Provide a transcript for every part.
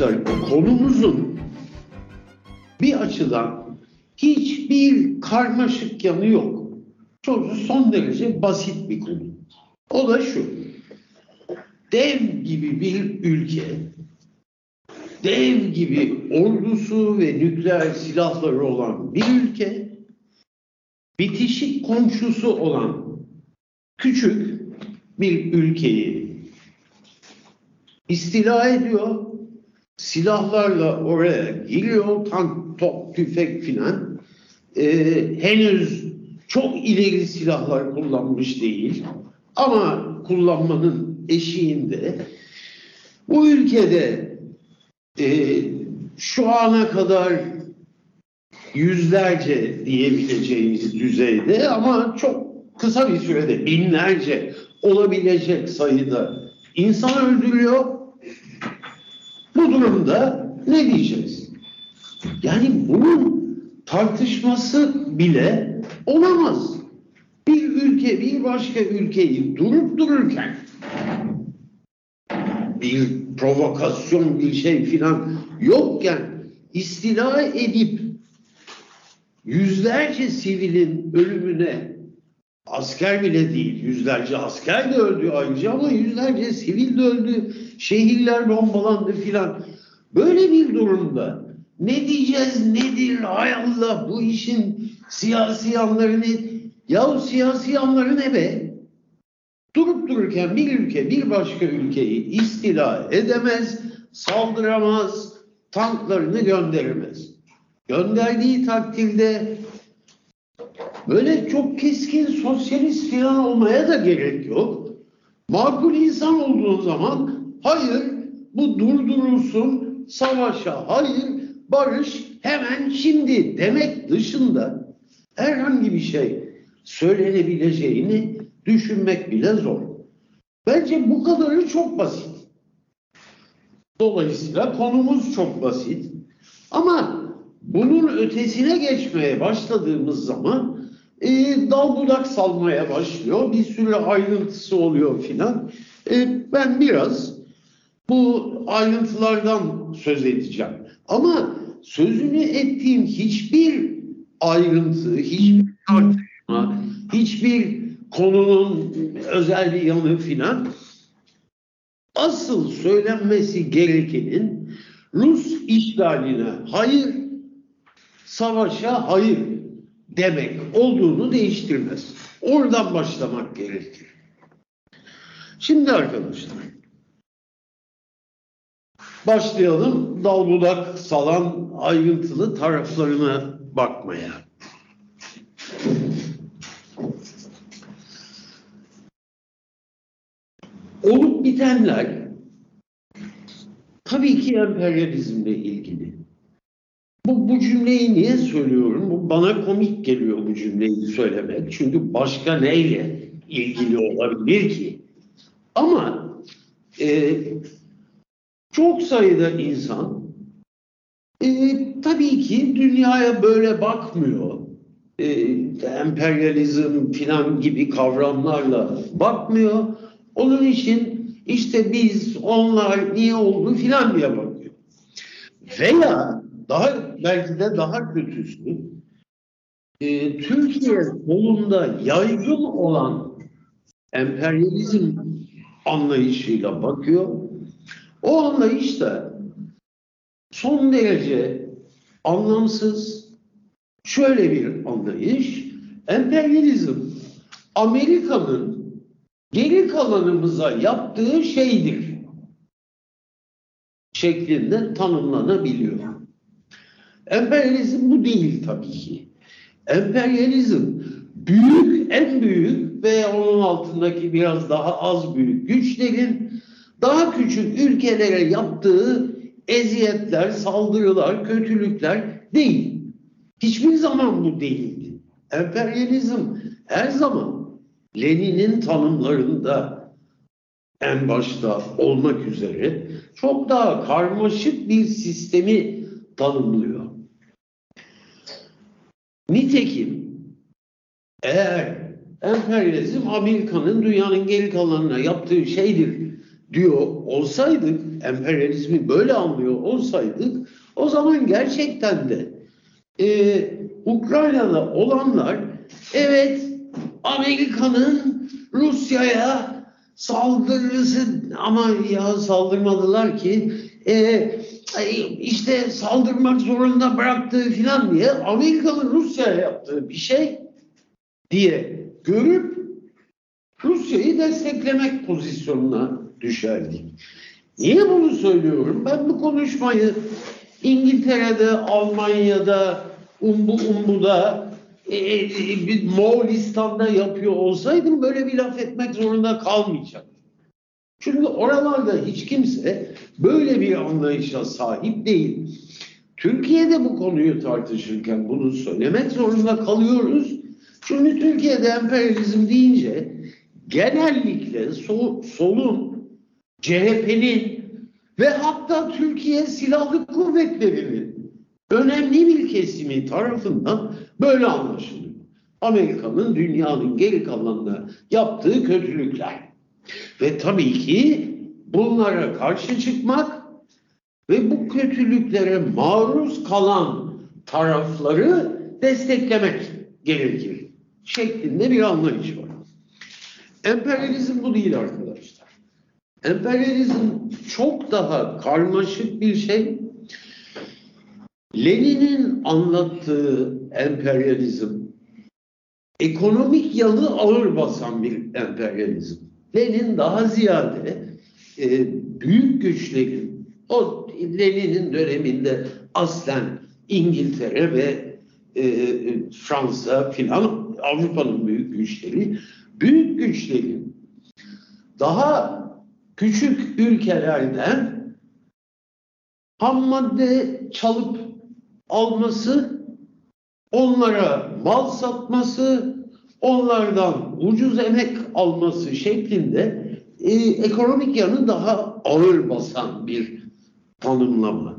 Arkadaşlar konumuzun bir açıdan hiçbir karmaşık yanı yok. Çok son derece basit bir konu. O da şu. Dev gibi bir ülke, dev gibi ordusu ve nükleer silahları olan bir ülke, bitişik komşusu olan küçük bir ülkeyi istila ediyor. Silahlarla oraya giriyor, tank, top, tüfek filan. Ee, henüz çok ileri silahlar kullanmış değil. Ama kullanmanın eşiğinde bu ülkede e, şu ana kadar yüzlerce diyebileceğimiz düzeyde ama çok kısa bir sürede binlerce olabilecek sayıda insan öldürüyor. Bu durumda ne diyeceğiz? Yani bunun tartışması bile olamaz. Bir ülke bir başka ülkeyi durup dururken bir provokasyon bir şey filan yokken istila edip yüzlerce sivilin ölümüne asker bile değil yüzlerce asker de öldü ayrıca ama yüzlerce sivil de öldü şehirler bombalandı filan. Böyle bir durumda ne diyeceğiz nedir? Hay Allah bu işin siyasi yanları ne? Yahu siyasi yanları ne be? Durup dururken bir ülke bir başka ülkeyi istila edemez saldıramaz tanklarını gönderemez. Gönderdiği takdirde böyle çok keskin sosyalist falan olmaya da gerek yok. Makul insan olduğu zaman hayır bu durdurulsun savaşa hayır barış hemen şimdi demek dışında herhangi bir şey söylenebileceğini düşünmek bile zor. Bence bu kadarı çok basit. Dolayısıyla konumuz çok basit. Ama bunun ötesine geçmeye başladığımız zaman e, dal budak salmaya başlıyor. Bir sürü ayrıntısı oluyor filan. E, ben biraz bu ayrıntılardan söz edeceğim. Ama sözünü ettiğim hiçbir ayrıntı, hiçbir tartışma, hiçbir konunun özel bir yanı filan asıl söylenmesi gerekenin Rus işgaline hayır, savaşa hayır demek olduğunu değiştirmez. Oradan başlamak gerekir. Şimdi arkadaşlar başlayalım dal budak salan ayrıntılı taraflarına bakmaya. Olup bitenler tabii ki emperyalizmle ilgili. Bu, bu cümleyi niye söylüyorum? Bu bana komik geliyor bu cümleyi söylemek. Çünkü başka neyle ilgili olabilir ki? Ama e, çok sayıda insan e, tabii ki dünyaya böyle bakmıyor. E, emperyalizm filan gibi kavramlarla bakmıyor. Onun için işte biz, onlar niye oldu filan diye bakıyor. Veya daha belki de daha kötüsü e, Türkiye solunda yaygın olan emperyalizm anlayışıyla bakıyor. O anlayış da son derece anlamsız şöyle bir anlayış. Emperyalizm Amerika'nın geri kalanımıza yaptığı şeydir şeklinde tanımlanabiliyor. Emperyalizm bu değil tabii ki. Emperyalizm büyük, en büyük veya onun altındaki biraz daha az büyük güçlerin daha küçük ülkelere yaptığı eziyetler, saldırılar, kötülükler değil. Hiçbir zaman bu değildi. Emperyalizm her zaman Lenin'in tanımlarında en başta olmak üzere çok daha karmaşık bir sistemi tanımlıyor. Nitekim eğer emperyalizm Amerika'nın dünyanın geri kalanına yaptığı şeydir diyor olsaydık, emperyalizmi böyle anlıyor olsaydık, o zaman gerçekten de e, Ukrayna'da olanlar evet Amerika'nın Rusya'ya saldırısı ama ya saldırmadılar ki e, işte saldırmak zorunda bıraktığı filan diye Amerika'nın Rusya'ya yaptığı bir şey diye görüp Rusya'yı desteklemek pozisyonuna düşerdik. Niye bunu söylüyorum? Ben bu konuşmayı İngiltere'de, Almanya'da, Umbu Umbu'da, e, e, bir Moğolistan'da yapıyor olsaydım böyle bir laf etmek zorunda kalmayacaktım. Çünkü oralarda hiç kimse böyle bir anlayışa sahip değil. Türkiye'de bu konuyu tartışırken bunu söylemek zorunda kalıyoruz. Çünkü Türkiye'de emperyalizm deyince genellikle sol, solun, CHP'nin ve hatta Türkiye Silahlı Kuvvetleri'nin önemli bir kesimi tarafından böyle anlaşılıyor. Amerika'nın dünyanın geri kalanına yaptığı kötülükler. Ve tabii ki bunlara karşı çıkmak ve bu kötülüklere maruz kalan tarafları desteklemek gerekir şeklinde bir anlayış var. Emperyalizm bu değil arkadaşlar. Emperyalizm çok daha karmaşık bir şey. Lenin'in anlattığı emperyalizm ekonomik yanı ağır basan bir emperyalizm. Lenin daha ziyade e, büyük güçlerin o Lenin'in döneminde aslen İngiltere ve e, Fransa filan Avrupa'nın büyük güçleri büyük güçlerin daha küçük ülkelerden ham madde çalıp alması, onlara mal satması, onlardan ucuz emek alması şeklinde e, ekonomik yanı daha ağır basan bir tanımlama.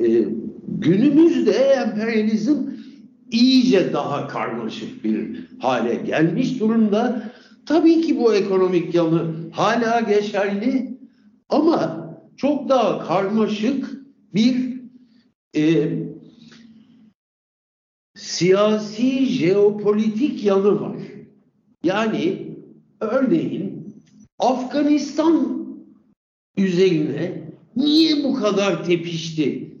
E, günümüzde emperyalizm iyice daha karmaşık bir hale gelmiş durumda. Tabii ki bu ekonomik yanı hala geçerli ama çok daha karmaşık bir e, siyasi jeopolitik yanı var. Yani örneğin Afganistan üzerine niye bu kadar tepişti?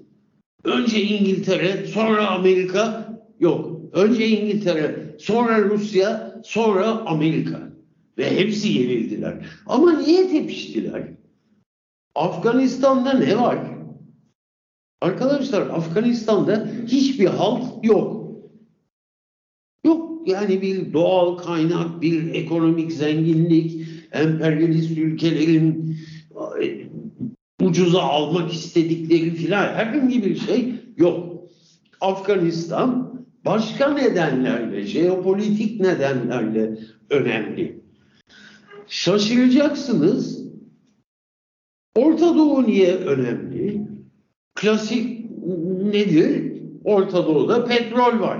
Önce İngiltere, sonra Amerika, yok. Önce İngiltere, sonra Rusya, sonra Amerika. Ve hepsi yenildiler. Ama niye tepiştiler? Afganistan'da ne var? Arkadaşlar Afganistan'da hiçbir halt yok. Yok yani bir doğal kaynak, bir ekonomik zenginlik, emperyalist ülkelerin e, ucuza almak istedikleri filan herhangi bir şey yok. Afganistan başka nedenlerle, jeopolitik nedenlerle önemli. Şaşıracaksınız. Orta Doğu niye önemli? Klasik nedir? Orta Doğu'da petrol var.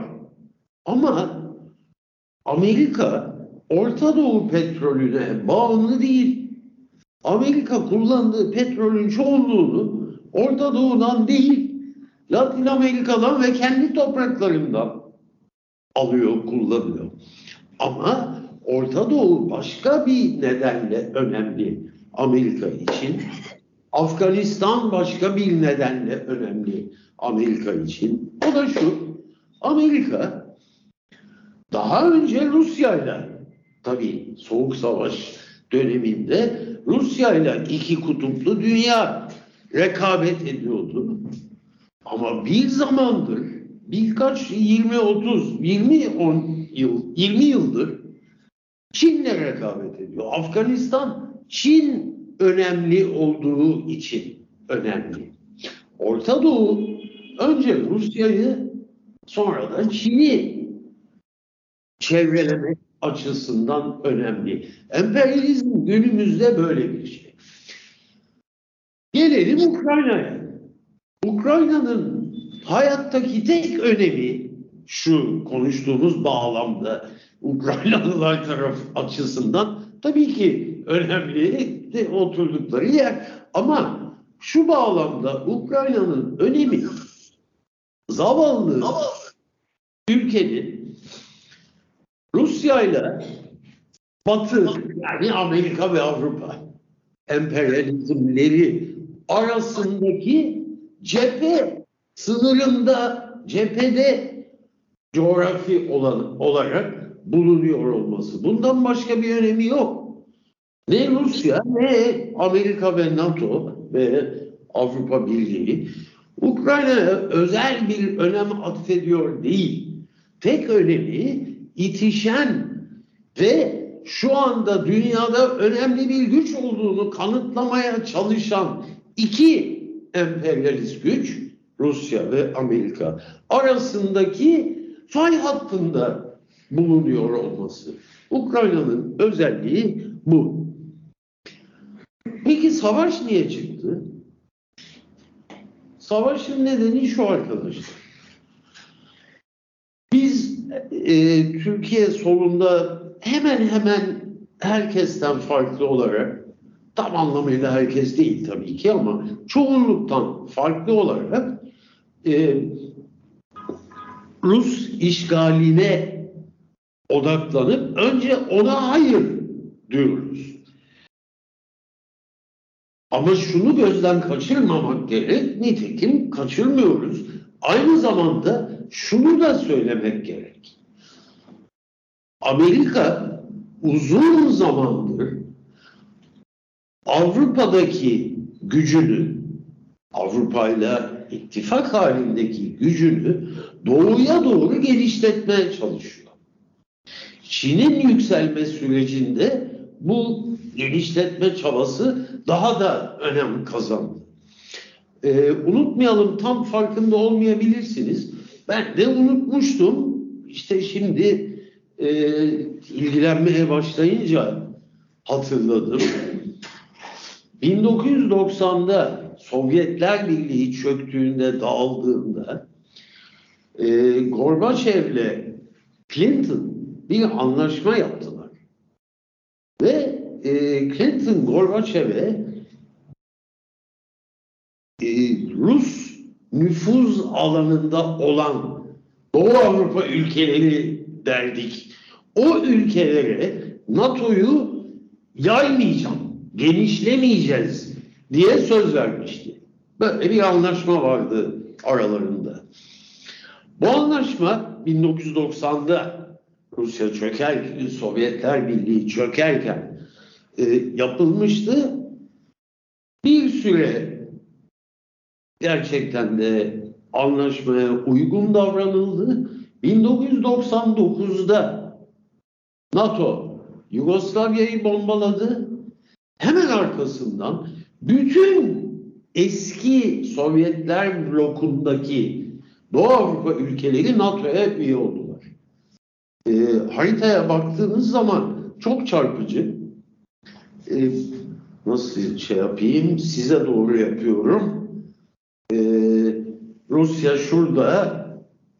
Ama Amerika Orta Doğu petrolüne bağımlı değil. Amerika kullandığı petrolün çoğunluğunu Orta Doğu'dan değil, Latin Amerika'dan ve kendi topraklarından alıyor, kullanıyor. Ama Orta Doğu başka bir nedenle önemli Amerika için. Afganistan başka bir nedenle önemli Amerika için. O da şu, Amerika daha önce Rusya'yla tabii Soğuk Savaş döneminde Rusya'yla iki kutuplu dünya rekabet ediyordu. Ama bir zamandır birkaç 20 30 20 10 yıl 20 yıldır rekabet ediyor. Afganistan Çin önemli olduğu için önemli. Orta Doğu önce Rusya'yı sonra da Çin'i çevrelemek açısından önemli. Emperyalizm günümüzde böyle bir şey. Gelelim Ukrayna'ya. Ukrayna'nın hayattaki tek önemi şu konuştuğumuz bağlamda Ukraynalılar taraf açısından tabii ki önemli de oturdukları yer. Ama şu bağlamda Ukrayna'nın önemi zavallı ülkenin Rusya ile Batı yani Amerika ve Avrupa emperyalizmleri arasındaki cephe sınırında cephede coğrafi olan, olarak bulunuyor olması. Bundan başka bir önemi yok. Ne Rusya ne Amerika ve NATO ve Avrupa Birliği Ukrayna'ya özel bir önem atfediyor değil. Tek önemi itişen ve şu anda dünyada önemli bir güç olduğunu kanıtlamaya çalışan iki emperyalist güç Rusya ve Amerika arasındaki fay hattında bulunuyor olması. Ukrayna'nın özelliği bu. Peki savaş niye çıktı? Savaşın nedeni şu arkadaşlar. Biz e, Türkiye solunda hemen hemen herkesten farklı olarak tam anlamıyla herkes değil tabii ki ama çoğunluktan farklı olarak e, Rus işgaline odaklanıp önce ona hayır diyoruz. Ama şunu gözden kaçırmamak gerek. Nitekim kaçırmıyoruz. Aynı zamanda şunu da söylemek gerek. Amerika uzun zamandır Avrupa'daki gücünü, Avrupa ile ittifak halindeki gücünü doğuya doğru genişletmeye çalışıyor. Çin'in yükselme sürecinde bu genişletme çabası daha da önem kazandı. Ee, unutmayalım tam farkında olmayabilirsiniz. Ben de unutmuştum. İşte şimdi e, ilgilenmeye başlayınca hatırladım. 1990'da Sovyetler Birliği çöktüğünde, dağıldığında e, Gorbaçev'le Clinton bir anlaşma yaptılar. Ve e, Clinton Gorbaçev'e e, Rus nüfuz alanında olan Doğu Avrupa ülkeleri derdik. O ülkelere NATO'yu yaymayacağım, genişlemeyeceğiz diye söz vermişti. Böyle bir anlaşma vardı aralarında. Bu anlaşma 1990'da Rusya çöker, Sovyetler Birliği çökerken e, yapılmıştı. Bir süre gerçekten de anlaşmaya uygun davranıldı. 1999'da NATO Yugoslavya'yı bombaladı. Hemen arkasından bütün eski Sovyetler blokundaki Doğu Avrupa ülkeleri NATO'ya üye oldular. E, haritaya baktığınız zaman çok çarpıcı. E, nasıl şey yapayım? Size doğru yapıyorum. E, Rusya şurada,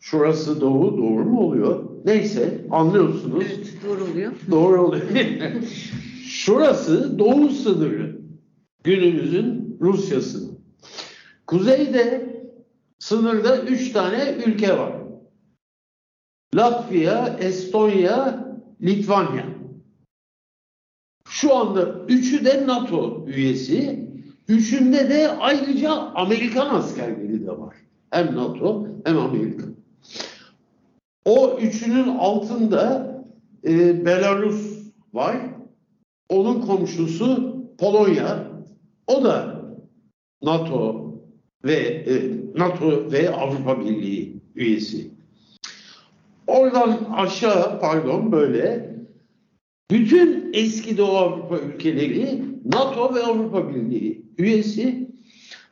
şurası doğu, doğru mu oluyor? Neyse, anlıyorsunuz. Evet, doğru oluyor. Doğru oluyor. şurası doğu sınırı. Günümüzün Rusya'sı. Kuzeyde sınırda üç tane ülke var. Latvia, Estonya, Litvanya. Şu anda üçü de NATO üyesi. Üçünde de ayrıca Amerikan askerleri de var. Hem NATO hem Amerika. O üçünün altında e, Belarus var. Onun komşusu Polonya. O da NATO ve e, NATO ve Avrupa Birliği üyesi. Oradan aşağı pardon böyle bütün eski Doğu Avrupa ülkeleri NATO ve Avrupa Birliği üyesi.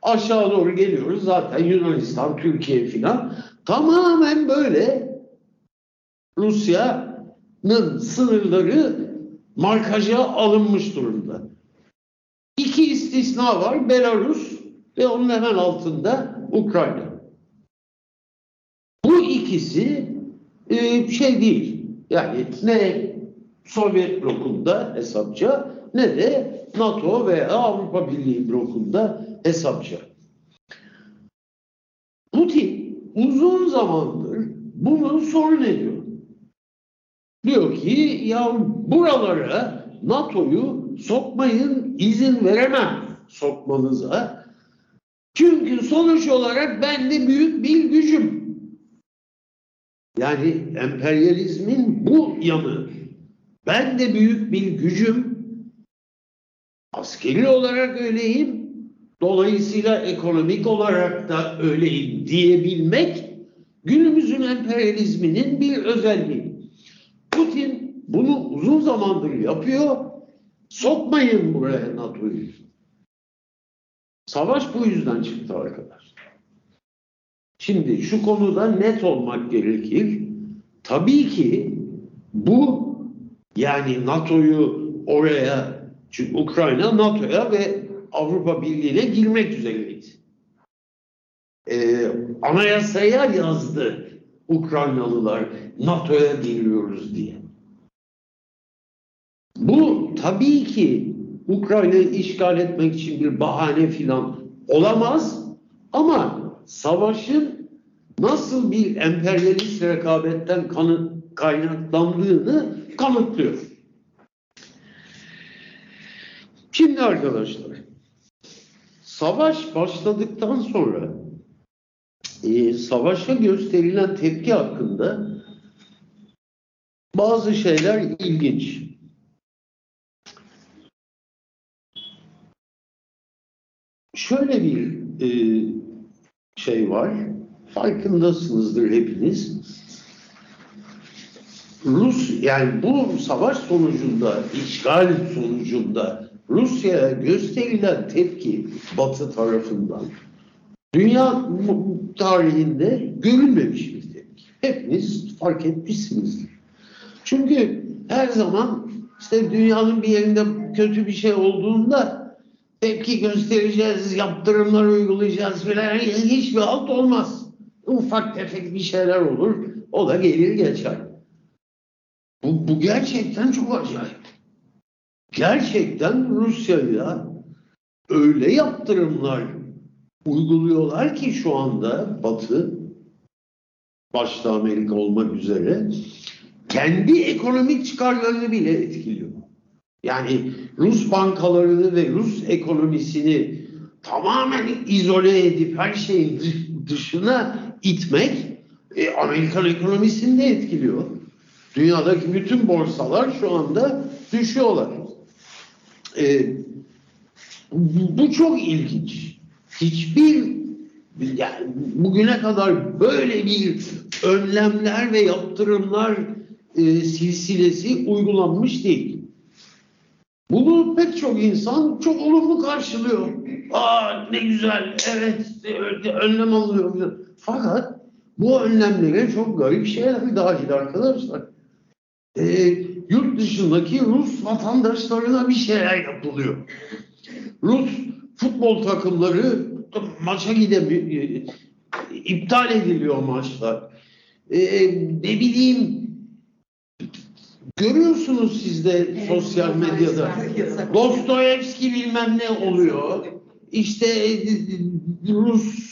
Aşağı doğru geliyoruz zaten Yunanistan, Türkiye filan. Tamamen böyle Rusya'nın sınırları markaja alınmış durumda. İki istisna var. Belarus ve onun hemen altında Ukrayna. Bu ikisi e, şey değil. Yani ne Sovyet blokunda hesapça ne de NATO veya Avrupa Birliği blokunda hesapçı. Putin uzun zamandır bunu sorun ediyor. Diyor ki ya buralara NATO'yu sokmayın izin veremem sokmanıza. Çünkü sonuç olarak ben de büyük bir gücüm. Yani emperyalizmin bu yanı. Ben de büyük bir gücüm. Askeri olarak öyleyim. Dolayısıyla ekonomik olarak da öyleyim diyebilmek günümüzün emperyalizminin bir özelliği. Putin bunu uzun zamandır yapıyor. Sokmayın buraya NATO'yu. Savaş bu yüzden çıktı arkadaşlar. Şimdi şu konuda net olmak gerekir. Tabii ki bu yani NATO'yu oraya çünkü Ukrayna NATO'ya ve Avrupa Birliği'ne girmek üzereydi. Ee, anayasaya yazdı Ukraynalılar NATO'ya giriyoruz diye. Bu tabii ki Ukrayna'yı işgal etmek için bir bahane filan olamaz ama savaşın nasıl bir emperyalist rekabetten kanı, kaynaklandığını kanıtlıyor. Şimdi arkadaşlar savaş başladıktan sonra e, savaşa gösterilen tepki hakkında bazı şeyler ilginç. Şöyle bir e, şey var. Farkındasınızdır hepiniz. Rus yani bu savaş sonucunda, işgal sonucunda Rusya'ya gösterilen tepki Batı tarafından dünya tarihinde görülmemiş bir tepki. Hepiniz fark etmişsinizdir. Çünkü her zaman işte dünyanın bir yerinde kötü bir şey olduğunda tepki göstereceğiz, yaptırımlar uygulayacağız falan hiçbir alt olmaz. Ufak tefek bir şeyler olur, o da gelir geçer. Bu, bu gerçekten çok acayip. Gerçekten Rusya'ya öyle yaptırımlar uyguluyorlar ki şu anda Batı, başta Amerika olmak üzere, kendi ekonomik çıkarlarını bile etkiliyor. Yani Rus bankalarını ve Rus ekonomisini tamamen izole edip her şeyin dışına itmek e, Amerikan ekonomisini de etkiliyor. Dünyadaki bütün borsalar şu anda düşüyorlar. E, bu çok ilginç. Hiçbir yani bugüne kadar böyle bir önlemler ve yaptırımlar e, silsilesi uygulanmış değil. Bunu pek çok insan çok olumlu karşılıyor. Aa ne güzel, evet önlem alıyor. Fakat bu önlemlere çok garip şeyler dahil arkadaşlar. Ee, yurt dışındaki Rus vatandaşlarına bir şeyler yapılıyor. Rus futbol takımları maça gidemiyor, iptal ediliyor maçlar. Ee, ne bileyim Görüyorsunuz siz de sosyal medyada. Dostoyevski bilmem ne oluyor. İşte Rus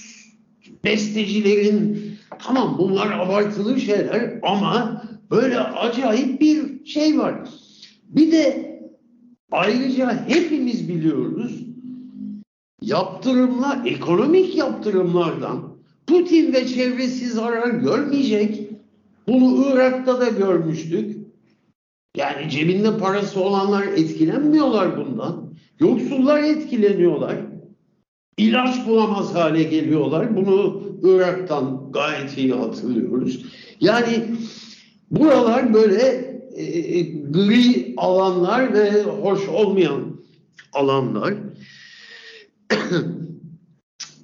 bestecilerin tamam bunlar abartılı şeyler ama böyle acayip bir şey var. Bir de ayrıca hepimiz biliyoruz yaptırımlar, ekonomik yaptırımlardan Putin ve çevresi zarar görmeyecek. Bunu Irak'ta da görmüştük. Yani cebinde parası olanlar etkilenmiyorlar bundan. Yoksullar etkileniyorlar. İlaç bulamaz hale geliyorlar. Bunu Irak'tan gayet iyi hatırlıyoruz. Yani buralar böyle e, e gri alanlar ve hoş olmayan alanlar.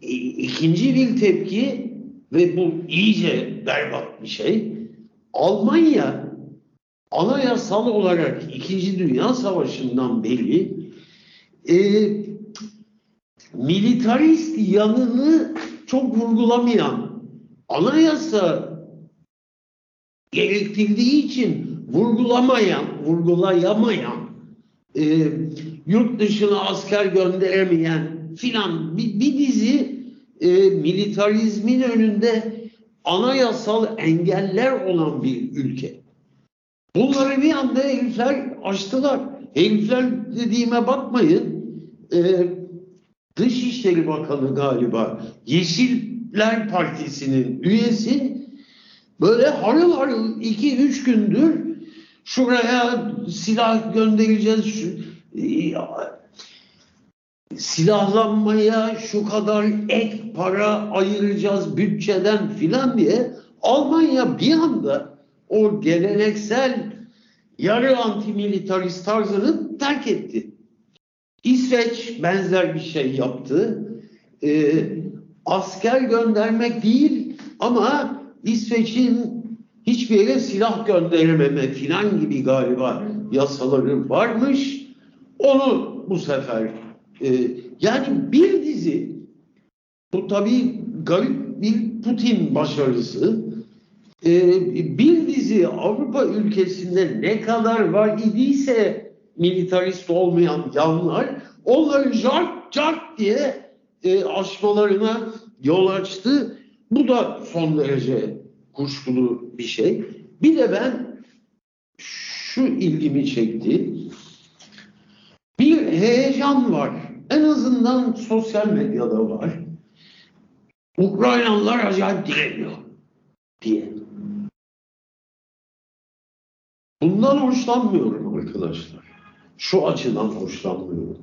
İkinci bir tepki ve bu iyice berbat bir şey. Almanya anayasal olarak İkinci Dünya Savaşı'ndan beri e, militarist yanını çok vurgulamayan, anayasa gerektirdiği için vurgulamayan, vurgulayamayan e, yurt dışına asker gönderemeyen filan bir, bir dizi e, militarizmin önünde anayasal engeller olan bir ülke. Bunları bir anda herifler açtılar. Herifler dediğime bakmayın. E, Dışişleri Bakanı galiba Yeşiller Partisi'nin üyesi böyle harıl harıl iki üç gündür şuraya silah göndereceğiz şu, e, silahlanmaya şu kadar ek para ayıracağız bütçeden filan diye Almanya bir anda o geleneksel yarı antimilitarist tarzını terk etti. İsveç benzer bir şey yaptı. Ee, asker göndermek değil ama İsveç'in hiçbir yere silah gönderememe filan gibi galiba yasaları varmış. Onu bu sefer e, yani bir dizi bu tabii garip bir Putin başarısı. E, bir dizi Avrupa ülkesinde ne kadar var idiyse militarist olmayan yanlar onları cart cart diye e, aşmalarına yol açtı. Bu da son derece kuşkulu bir şey. Bir de ben şu ilgimi çekti. Bir heyecan var. En azından sosyal medyada var. Ukraynalılar acayip direniyor diye. Bundan hoşlanmıyorum arkadaşlar. Şu açıdan hoşlanmıyorum.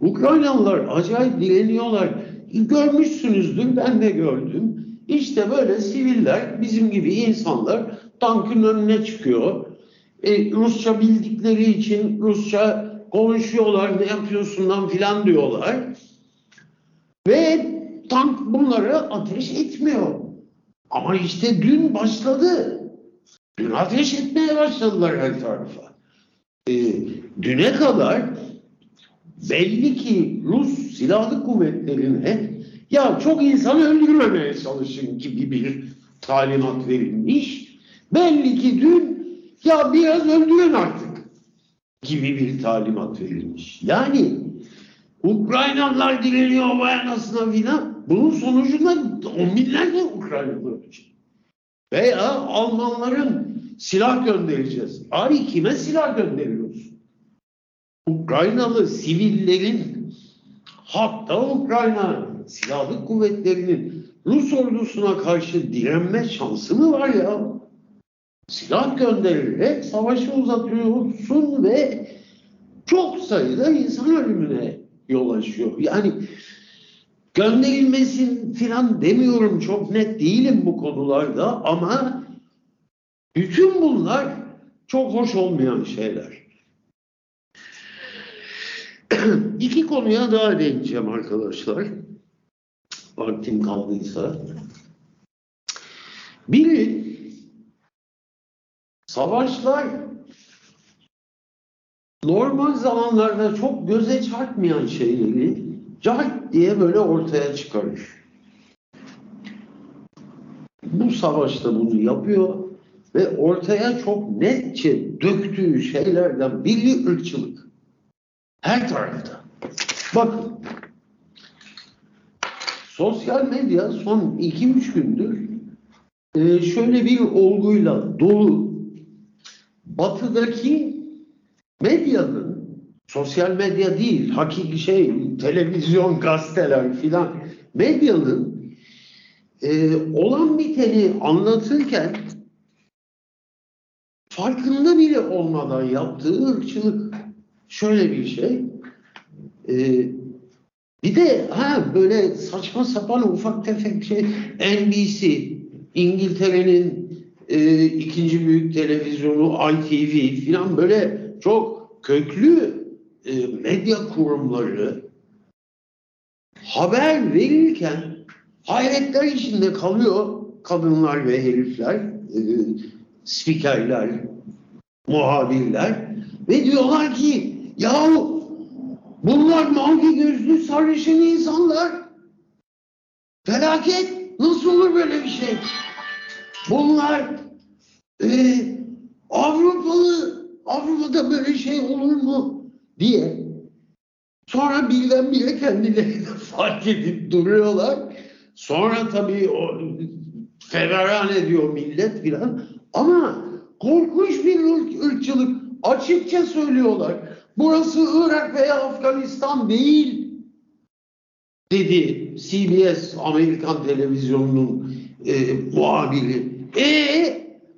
Ukraynalılar acayip direniyorlar. Görmüşsünüzdür, ben de gördüm. İşte böyle siviller, bizim gibi insanlar tankın önüne çıkıyor. E, Rusça bildikleri için Rusça konuşuyorlar, ne yapıyorsun lan filan diyorlar. Ve tank bunları ateş etmiyor. Ama işte dün başladı. Dün ateş etmeye başladılar her tarafa. E, düne kadar belli ki Rus silahlı kuvvetlerine ya çok insan öldürmemeye çalışın gibi bir talimat verilmiş. Belli ki dün ya biraz öldürün artık gibi bir talimat verilmiş. Yani Ukraynalılar direniyor vay anasına filan. Bunun sonucunda on binlerce Ukraynalı ölecek. Veya Almanların silah göndereceğiz. Abi kime silah gönderiyoruz? Ukraynalı sivillerin hatta Ukrayna silahlı kuvvetlerinin Rus ordusuna karşı direnme şansı mı var ya? Silah göndererek savaşı uzatıyorsun ve çok sayıda insan ölümüne yol açıyor. Yani gönderilmesin filan demiyorum çok net değilim bu konularda ama bütün bunlar çok hoş olmayan şeyler. İki konuya daha değineceğim arkadaşlar. Vaktim kaldıysa. Biri savaşlar normal zamanlarda çok göze çarpmayan şeyleri cart diye böyle ortaya çıkarır. Bu savaşta bunu yapıyor ve ortaya çok netçe döktüğü şeylerden biri ırkçılık. Her tarafta. Bakın. Sosyal medya son 2-3 gündür e, şöyle bir olguyla dolu. Batıdaki medyanın sosyal medya değil, hakiki şey, televizyon, gazeteler filan medyanın e, olan biteni anlatırken farkında bile olmadan yaptığı ırkçılık şöyle bir şey. Ee, bir de ha böyle saçma sapan ufak tefek şey NBC İngiltere'nin e, ikinci büyük televizyonu ITV filan böyle çok köklü e, medya kurumları haber verirken hayretler içinde kalıyor kadınlar ve herifler, e, spikerler, muhabirler ve diyorlar ki yahu bunlar mavi gözlü sarışın insanlar. Felaket. Nasıl olur böyle bir şey? Bunlar e, Avrupalı Avrupa'da böyle şey olur mu diye sonra birdenbire kendilerini fark edip duruyorlar. Sonra tabii o feveran ediyor millet filan. Ama korkunç bir ırk- ırkçılık. Açıkça söylüyorlar. Burası Irak veya Afganistan değil dedi CBS Amerikan televizyonunun e, muhabiri. E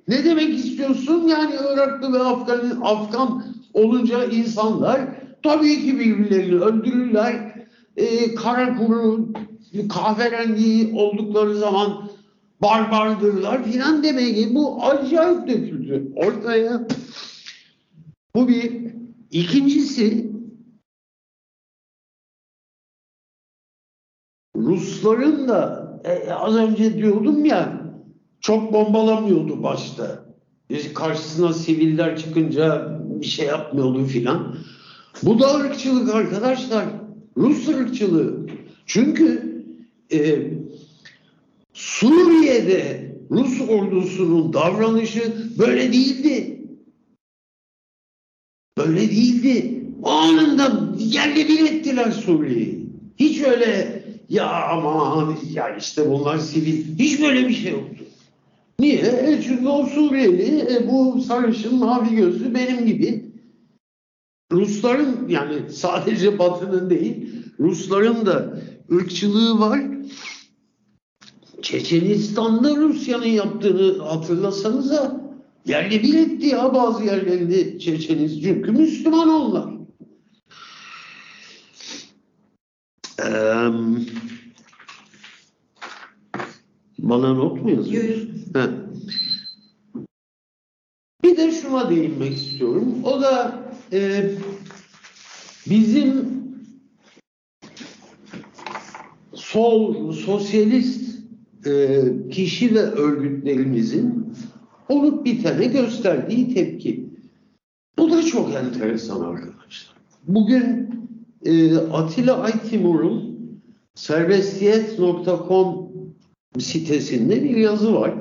ne demek istiyorsun? Yani Iraklı ve Afgan, Afgan olunca insanlar tabii ki birbirlerini öldürürler. E, kara kuru, kahverengi oldukları zaman barbardırlar filan demeyi bu acayip döküldü ortaya. Bu bir. İkincisi Rusların da e, az önce diyordum ya çok bombalamıyordu başta. Karşısına siviller çıkınca bir şey yapmıyordu filan. Bu da ırkçılık arkadaşlar. Rus ırkçılığı. Çünkü e, Suriye'de Rus ordusunun davranışı böyle değildi. Böyle değildi. Anında yerle bir ettiler Suriye'yi. Hiç öyle ya aman ya işte bunlar sivil. Hiç böyle bir şey yoktu. Niye? E çünkü o Suriyeli e, bu sarışın mavi gözlü benim gibi. Rusların yani sadece Batı'nın değil Rusların da ırkçılığı var. Çeçenistan'da Rusya'nın yaptığını hatırlasanıza yerle bir etti ya bazı yerlerinde Çeçeniz. Çünkü Müslüman onlar. Eee, bana not mu yazıyorsun? He. Bir de şuna değinmek istiyorum. O da e, bizim sol, sosyalist e, kişi ve örgütlerimizin olup bitene gösterdiği tepki. Bu da çok enteresan arkadaşlar. Bugün e, Atilla Aytimur'un serbestiyet.com sitesinde bir yazı var.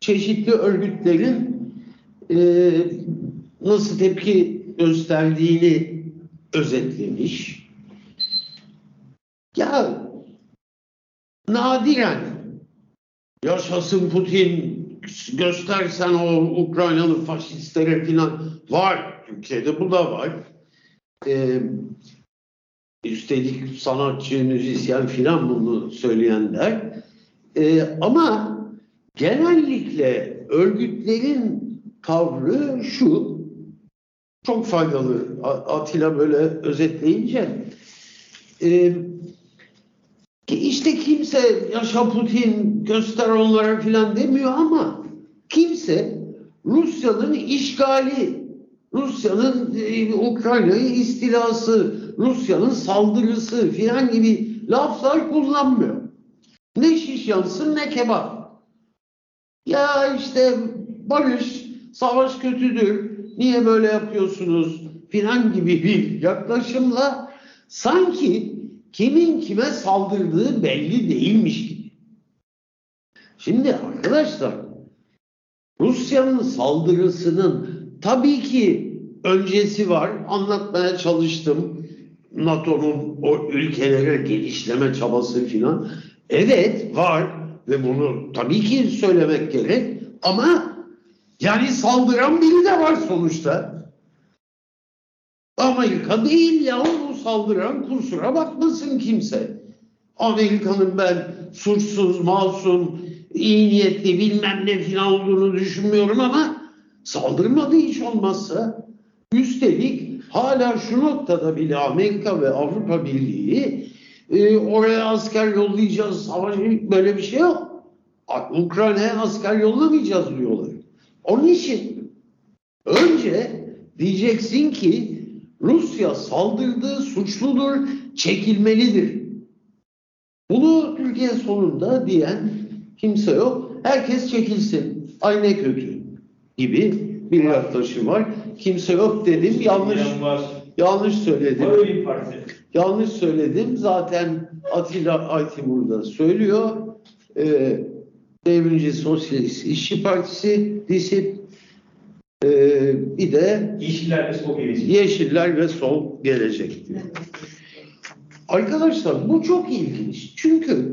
Çeşitli örgütlerin e, nasıl tepki gösterdiğini özetlemiş. Ya nadiren yaşasın Putin göstersen o Ukraynalı faşistlere falan var. Türkiye'de bu da var. Ee, üstelik sanatçı, müzisyen filan bunu söyleyenler. Ee, ama genellikle örgütlerin tavrı şu, çok faydalı Atilla böyle özetleyince. Ki işte kimse yaşa Putin göster onlara filan demiyor ama kimse Rusya'nın işgali, Rusya'nın e, Ukrayna'yı istilası, Rusya'nın saldırısı filan gibi laflar kullanmıyor. Ne şiş yansın ne kebap. Ya işte barış, savaş kötüdür, niye böyle yapıyorsunuz filan gibi bir yaklaşımla sanki kimin kime saldırdığı belli değilmiş gibi. Şimdi arkadaşlar Rusya'nın saldırısının tabii ki öncesi var. Anlatmaya çalıştım. NATO'nun o ülkelere genişleme çabası filan. Evet var ve bunu tabii ki söylemek gerek ama yani saldıran biri de var sonuçta. Amerika değil ya onu saldıran kusura bakmasın kimse. Amerika'nın ben suçsuz, masum, iyi niyetli bilmem ne filan olduğunu düşünmüyorum ama saldırmadı hiç olmazsa. Üstelik hala şu noktada bile Amerika ve Avrupa Birliği e, oraya asker yollayacağız, savaş böyle bir şey yok. Ukrayna'ya asker yollamayacağız diyorlar. Onun için önce diyeceksin ki Rusya saldırdığı suçludur, çekilmelidir. Bunu Türkiye sonunda diyen kimse yok. Herkes çekilsin. Ay ne kötü gibi bir yaklaşım var. Kimse yok dedim. Yanlış yanlış söyledim. Yanlış söyledim. Zaten Atilla Aytimur da söylüyor. Ee, Devrimci Sosyalist İşçi Partisi, DİSİP Ee, bir de Yeşiller ve sol gelecek. Yeşiller ve Sol gelecek diyor. Arkadaşlar bu çok ilginç. Çünkü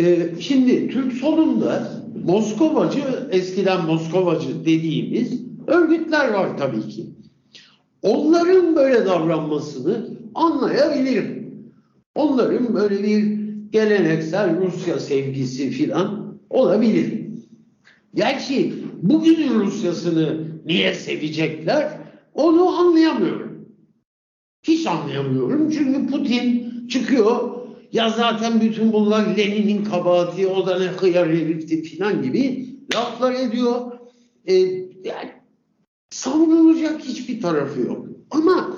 e, şimdi Türk solunda Moskovacı, eskiden Moskovacı dediğimiz örgütler var tabii ki. Onların böyle davranmasını anlayabilirim. Onların böyle bir geleneksel Rusya sevgisi filan olabilir. Gerçi bugünün Rusyasını niye sevecekler onu anlayamıyorum. Hiç anlayamıyorum çünkü Putin çıkıyor ya zaten bütün bunlar Lenin'in kabahati o da ne hıyar herifti filan gibi laflar ediyor. Ee, yani savunulacak hiçbir tarafı yok. Ama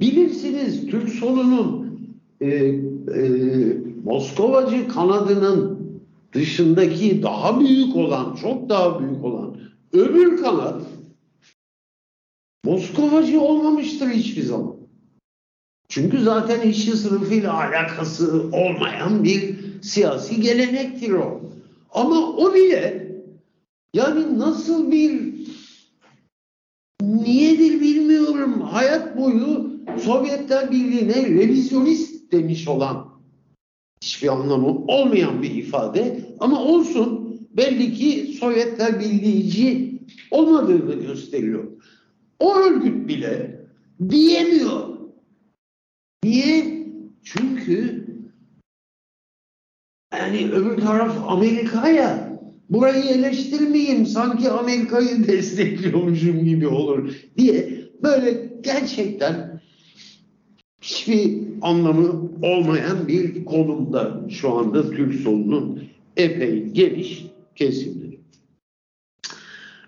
bilirsiniz Türk solunun e, e, Moskovacı kanadının dışındaki daha büyük olan, çok daha büyük olan öbür kanat Moskovacı olmamıştır hiçbir zaman. Çünkü zaten işçi sınıfıyla alakası olmayan bir siyasi gelenektir o. Ama o bile yani nasıl bir niyedir bilmiyorum. Hayat boyu Sovyetler Birliği'ne revizyonist demiş olan hiçbir anlamı olmayan bir ifade ama olsun belli ki Sovyetler Birliği'ci olmadığını gösteriyor. O örgüt bile diyemiyor. Niye? Çünkü yani öbür taraf Amerika'ya burayı eleştirmeyeyim sanki Amerika'yı destekliyormuşum gibi olur diye böyle gerçekten hiçbir anlamı olmayan bir konumda şu anda Türk solunun epey geniş kesimleri.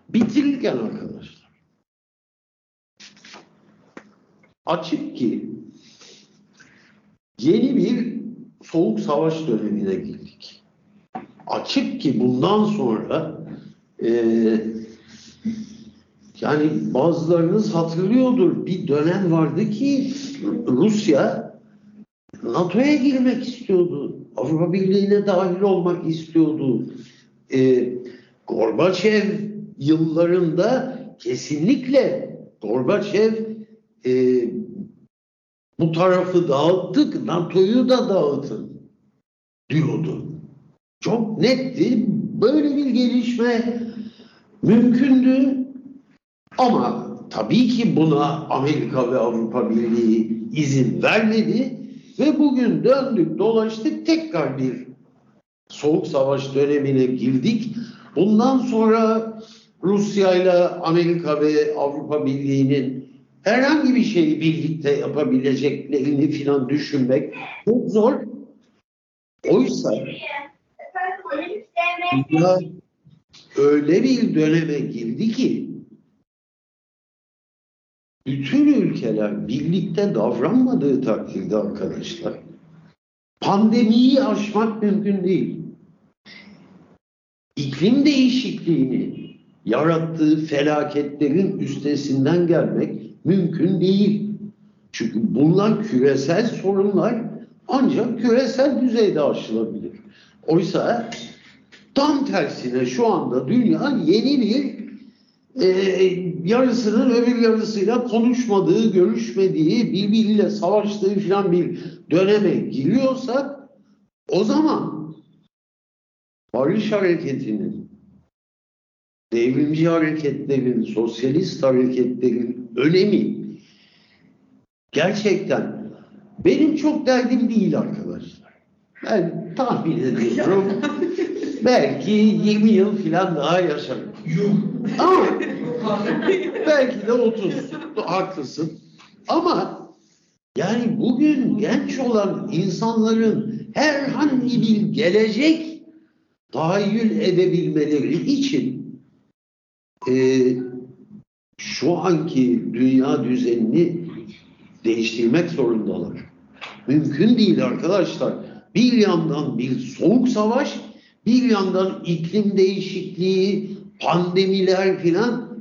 Bitirirken arkadaşlar açık ki yeni bir soğuk savaş dönemine girdik. Açık ki bundan sonra e, yani bazılarınız hatırlıyordur bir dönem vardı ki Rusya NATO'ya girmek istiyordu. Avrupa Birliği'ne dahil olmak istiyordu. E, Gorbaçev yıllarında kesinlikle Gorbaçev e, bu tarafı dağıttık, NATO'yu da dağıtın diyordu. Çok netti. Böyle bir gelişme mümkündü. Ama tabii ki buna Amerika ve Avrupa Birliği izin vermedi ve bugün döndük dolaştık tekrar bir soğuk savaş dönemine girdik. Bundan sonra Rusya ile Amerika ve Avrupa Birliği'nin herhangi bir şeyi birlikte yapabileceklerini filan düşünmek çok zor. Oysa dünya öyle bir döneme girdi ki bütün ülkeler birlikte davranmadığı takdirde arkadaşlar pandemiyi aşmak mümkün değil. İklim değişikliğini yarattığı felaketlerin üstesinden gelmek mümkün değil. Çünkü bunlar küresel sorunlar ancak küresel düzeyde aşılabilir. Oysa tam tersine şu anda dünya yeni bir e, yarısının öbür yarısıyla konuşmadığı, görüşmediği, birbiriyle savaştığı falan bir döneme giriyorsak o zaman barış hareketinin, devrimci hareketlerin, sosyalist hareketlerin önemi gerçekten benim çok derdim değil arkadaşlar. Ben tahmin ediyorum belki 20 yıl falan daha yaşarım. Ama belki de 30 haklısın. Ama yani bugün genç olan insanların herhangi bir gelecek tahayyül edebilmeleri için e, şu anki dünya düzenini değiştirmek zorundalar. Mümkün değil arkadaşlar. Bir yandan bir soğuk savaş, bir yandan iklim değişikliği, pandemiler filan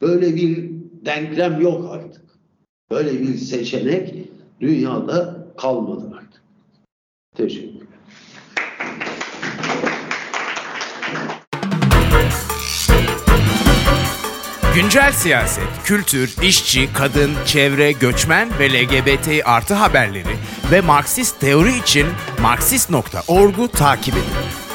böyle bir denklem yok artık. Böyle bir seçenek dünyada kalmadı artık. Teşekkür Güncel siyaset, kültür, işçi, kadın, çevre, göçmen ve LGBT artı haberleri ve Marksist teori için Marksist.org'u takip edin.